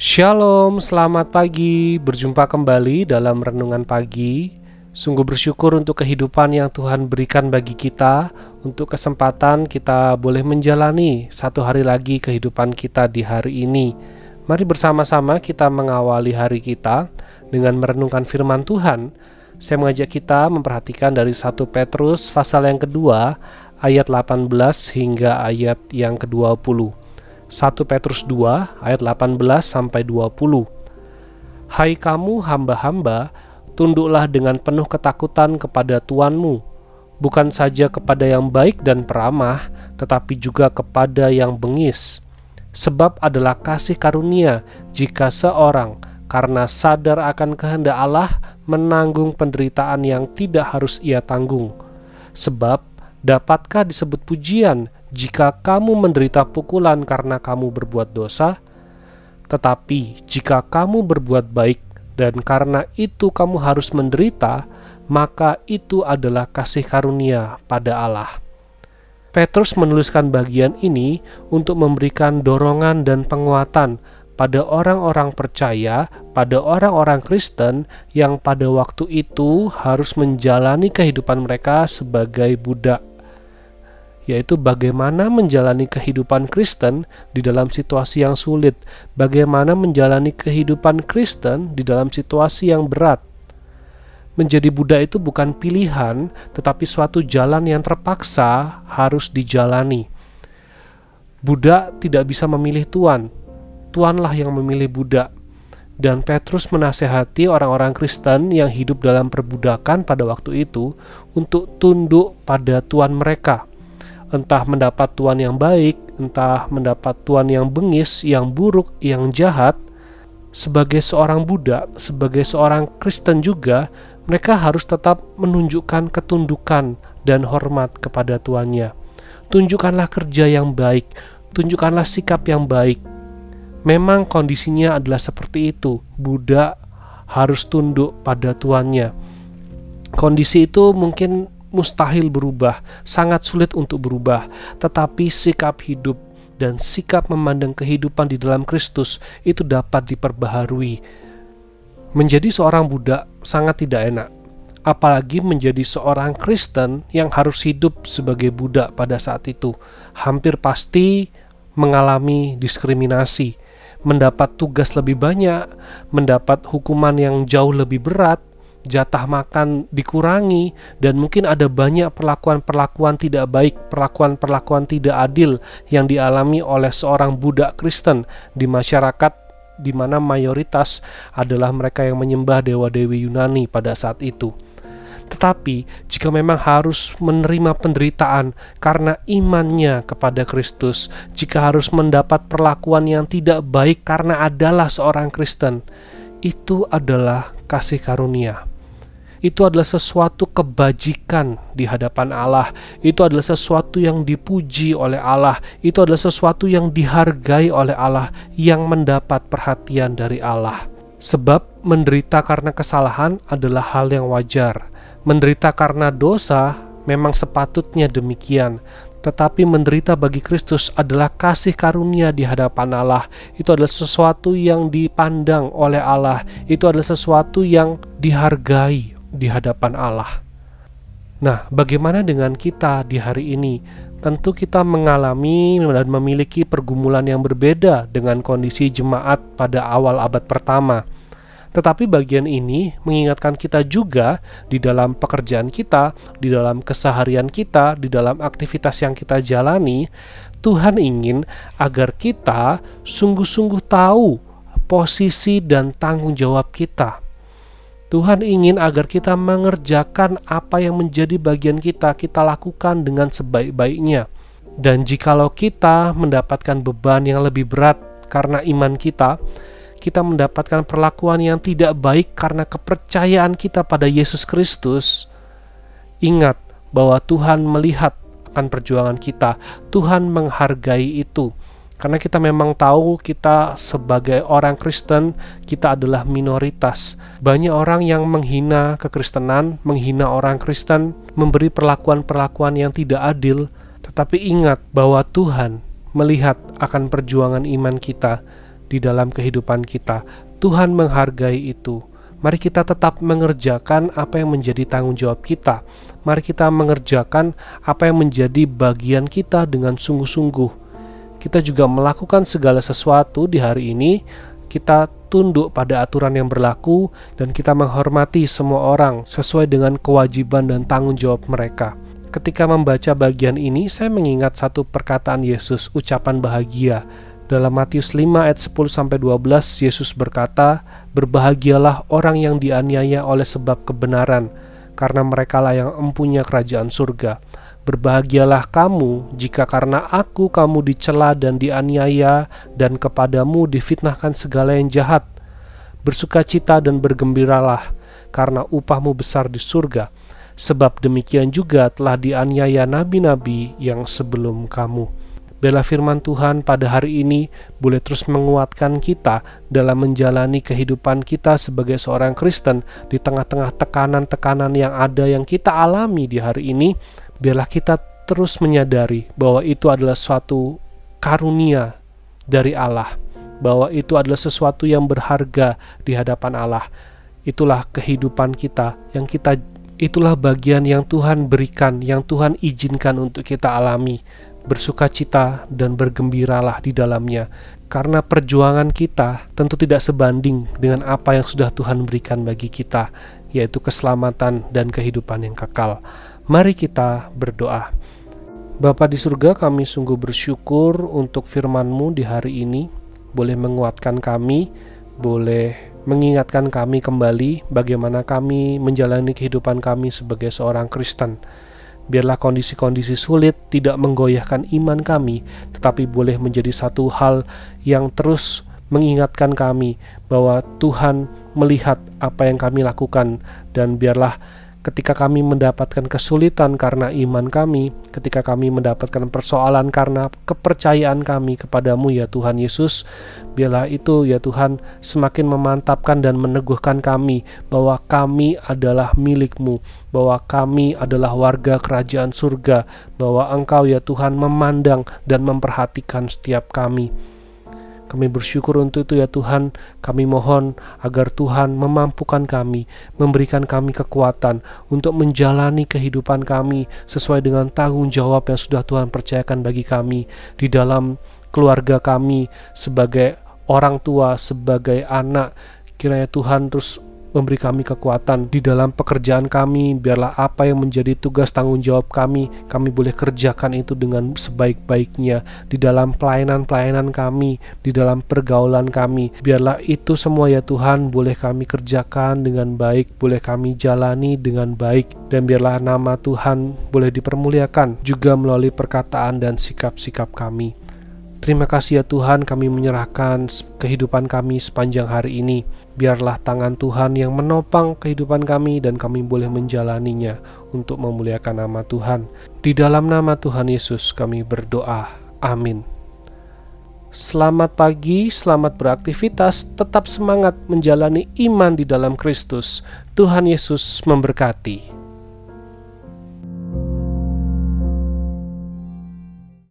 Shalom, selamat pagi. Berjumpa kembali dalam renungan pagi. Sungguh bersyukur untuk kehidupan yang Tuhan berikan bagi kita, untuk kesempatan kita boleh menjalani satu hari lagi kehidupan kita di hari ini. Mari bersama-sama kita mengawali hari kita dengan merenungkan firman Tuhan. Saya mengajak kita memperhatikan dari 1 Petrus pasal yang kedua ayat 18 hingga ayat yang ke-20. 1 Petrus 2 ayat 18 sampai 20. Hai kamu hamba-hamba, tunduklah dengan penuh ketakutan kepada Tuanmu, bukan saja kepada yang baik dan peramah, tetapi juga kepada yang bengis. Sebab adalah kasih karunia jika seorang karena sadar akan kehendak Allah menanggung penderitaan yang tidak harus ia tanggung. Sebab dapatkah disebut pujian jika kamu menderita pukulan karena kamu berbuat dosa, tetapi jika kamu berbuat baik dan karena itu kamu harus menderita, maka itu adalah kasih karunia pada Allah. Petrus menuliskan bagian ini untuk memberikan dorongan dan penguatan pada orang-orang percaya, pada orang-orang Kristen yang pada waktu itu harus menjalani kehidupan mereka sebagai budak yaitu bagaimana menjalani kehidupan Kristen di dalam situasi yang sulit, bagaimana menjalani kehidupan Kristen di dalam situasi yang berat. Menjadi Buddha itu bukan pilihan, tetapi suatu jalan yang terpaksa harus dijalani. Buddha tidak bisa memilih Tuhan, Tuanlah yang memilih Buddha. Dan Petrus menasehati orang-orang Kristen yang hidup dalam perbudakan pada waktu itu untuk tunduk pada Tuhan mereka entah mendapat tuan yang baik, entah mendapat tuan yang bengis, yang buruk, yang jahat, sebagai seorang Buddha, sebagai seorang Kristen juga, mereka harus tetap menunjukkan ketundukan dan hormat kepada tuannya. Tunjukkanlah kerja yang baik, tunjukkanlah sikap yang baik. Memang kondisinya adalah seperti itu. Buddha harus tunduk pada tuannya. Kondisi itu mungkin mustahil berubah, sangat sulit untuk berubah, tetapi sikap hidup dan sikap memandang kehidupan di dalam Kristus itu dapat diperbaharui. Menjadi seorang Buddha sangat tidak enak, apalagi menjadi seorang Kristen yang harus hidup sebagai Buddha pada saat itu. Hampir pasti mengalami diskriminasi, mendapat tugas lebih banyak, mendapat hukuman yang jauh lebih berat, jatah makan dikurangi dan mungkin ada banyak perlakuan-perlakuan tidak baik, perlakuan-perlakuan tidak adil yang dialami oleh seorang budak Kristen di masyarakat di mana mayoritas adalah mereka yang menyembah dewa-dewi Yunani pada saat itu. Tetapi, jika memang harus menerima penderitaan karena imannya kepada Kristus, jika harus mendapat perlakuan yang tidak baik karena adalah seorang Kristen, itu adalah kasih karunia itu adalah sesuatu kebajikan di hadapan Allah. Itu adalah sesuatu yang dipuji oleh Allah. Itu adalah sesuatu yang dihargai oleh Allah, yang mendapat perhatian dari Allah. Sebab menderita karena kesalahan adalah hal yang wajar. Menderita karena dosa memang sepatutnya demikian, tetapi menderita bagi Kristus adalah kasih karunia di hadapan Allah. Itu adalah sesuatu yang dipandang oleh Allah, itu adalah sesuatu yang dihargai di hadapan Allah. Nah, bagaimana dengan kita di hari ini? Tentu kita mengalami dan memiliki pergumulan yang berbeda dengan kondisi jemaat pada awal abad pertama. Tetapi bagian ini mengingatkan kita juga di dalam pekerjaan kita, di dalam keseharian kita, di dalam aktivitas yang kita jalani, Tuhan ingin agar kita sungguh-sungguh tahu posisi dan tanggung jawab kita Tuhan ingin agar kita mengerjakan apa yang menjadi bagian kita, kita lakukan dengan sebaik-baiknya. Dan jikalau kita mendapatkan beban yang lebih berat karena iman kita, kita mendapatkan perlakuan yang tidak baik karena kepercayaan kita pada Yesus Kristus, ingat bahwa Tuhan melihat akan perjuangan kita. Tuhan menghargai itu. Karena kita memang tahu kita sebagai orang Kristen, kita adalah minoritas. Banyak orang yang menghina kekristenan, menghina orang Kristen, memberi perlakuan-perlakuan yang tidak adil, tetapi ingat bahwa Tuhan melihat akan perjuangan iman kita di dalam kehidupan kita. Tuhan menghargai itu. Mari kita tetap mengerjakan apa yang menjadi tanggung jawab kita. Mari kita mengerjakan apa yang menjadi bagian kita dengan sungguh-sungguh. Kita juga melakukan segala sesuatu di hari ini. Kita tunduk pada aturan yang berlaku dan kita menghormati semua orang sesuai dengan kewajiban dan tanggung jawab mereka. Ketika membaca bagian ini, saya mengingat satu perkataan Yesus, ucapan bahagia. Dalam Matius 5 ayat 10 sampai 12, Yesus berkata, "Berbahagialah orang yang dianiaya oleh sebab kebenaran, karena merekalah yang empunya kerajaan surga." Berbahagialah kamu jika karena aku kamu dicela dan dianiaya dan kepadamu difitnahkan segala yang jahat. Bersukacita dan bergembiralah karena upahmu besar di surga. Sebab demikian juga telah dianiaya nabi-nabi yang sebelum kamu. Bela firman Tuhan pada hari ini boleh terus menguatkan kita dalam menjalani kehidupan kita sebagai seorang Kristen di tengah-tengah tekanan-tekanan yang ada yang kita alami di hari ini biarlah kita terus menyadari bahwa itu adalah suatu karunia dari Allah, bahwa itu adalah sesuatu yang berharga di hadapan Allah. Itulah kehidupan kita yang kita itulah bagian yang Tuhan berikan, yang Tuhan izinkan untuk kita alami. Bersukacita dan bergembiralah di dalamnya, karena perjuangan kita tentu tidak sebanding dengan apa yang sudah Tuhan berikan bagi kita, yaitu keselamatan dan kehidupan yang kekal. Mari kita berdoa. Bapa di surga, kami sungguh bersyukur untuk firman-Mu di hari ini. Boleh menguatkan kami, boleh mengingatkan kami kembali bagaimana kami menjalani kehidupan kami sebagai seorang Kristen. Biarlah kondisi-kondisi sulit tidak menggoyahkan iman kami, tetapi boleh menjadi satu hal yang terus mengingatkan kami bahwa Tuhan melihat apa yang kami lakukan, dan biarlah ketika kami mendapatkan kesulitan karena iman kami, ketika kami mendapatkan persoalan karena kepercayaan kami kepadamu ya Tuhan Yesus, biarlah itu ya Tuhan semakin memantapkan dan meneguhkan kami bahwa kami adalah milikmu, bahwa kami adalah warga kerajaan surga, bahwa Engkau ya Tuhan memandang dan memperhatikan setiap kami. Kami bersyukur untuk itu ya Tuhan. Kami mohon agar Tuhan memampukan kami, memberikan kami kekuatan untuk menjalani kehidupan kami sesuai dengan tanggung jawab yang sudah Tuhan percayakan bagi kami di dalam keluarga kami sebagai orang tua, sebagai anak. Kiranya Tuhan terus memberi kami kekuatan di dalam pekerjaan kami. Biarlah apa yang menjadi tugas tanggung jawab kami, kami boleh kerjakan itu dengan sebaik-baiknya di dalam pelayanan-pelayanan kami, di dalam pergaulan kami. Biarlah itu semua ya Tuhan boleh kami kerjakan dengan baik, boleh kami jalani dengan baik, dan biarlah nama Tuhan boleh dipermuliakan juga melalui perkataan dan sikap-sikap kami. Terima kasih ya Tuhan kami menyerahkan kehidupan kami sepanjang hari ini. Biarlah tangan Tuhan yang menopang kehidupan kami dan kami boleh menjalaninya untuk memuliakan nama Tuhan. Di dalam nama Tuhan Yesus kami berdoa. Amin. Selamat pagi, selamat beraktivitas, tetap semangat menjalani iman di dalam Kristus. Tuhan Yesus memberkati.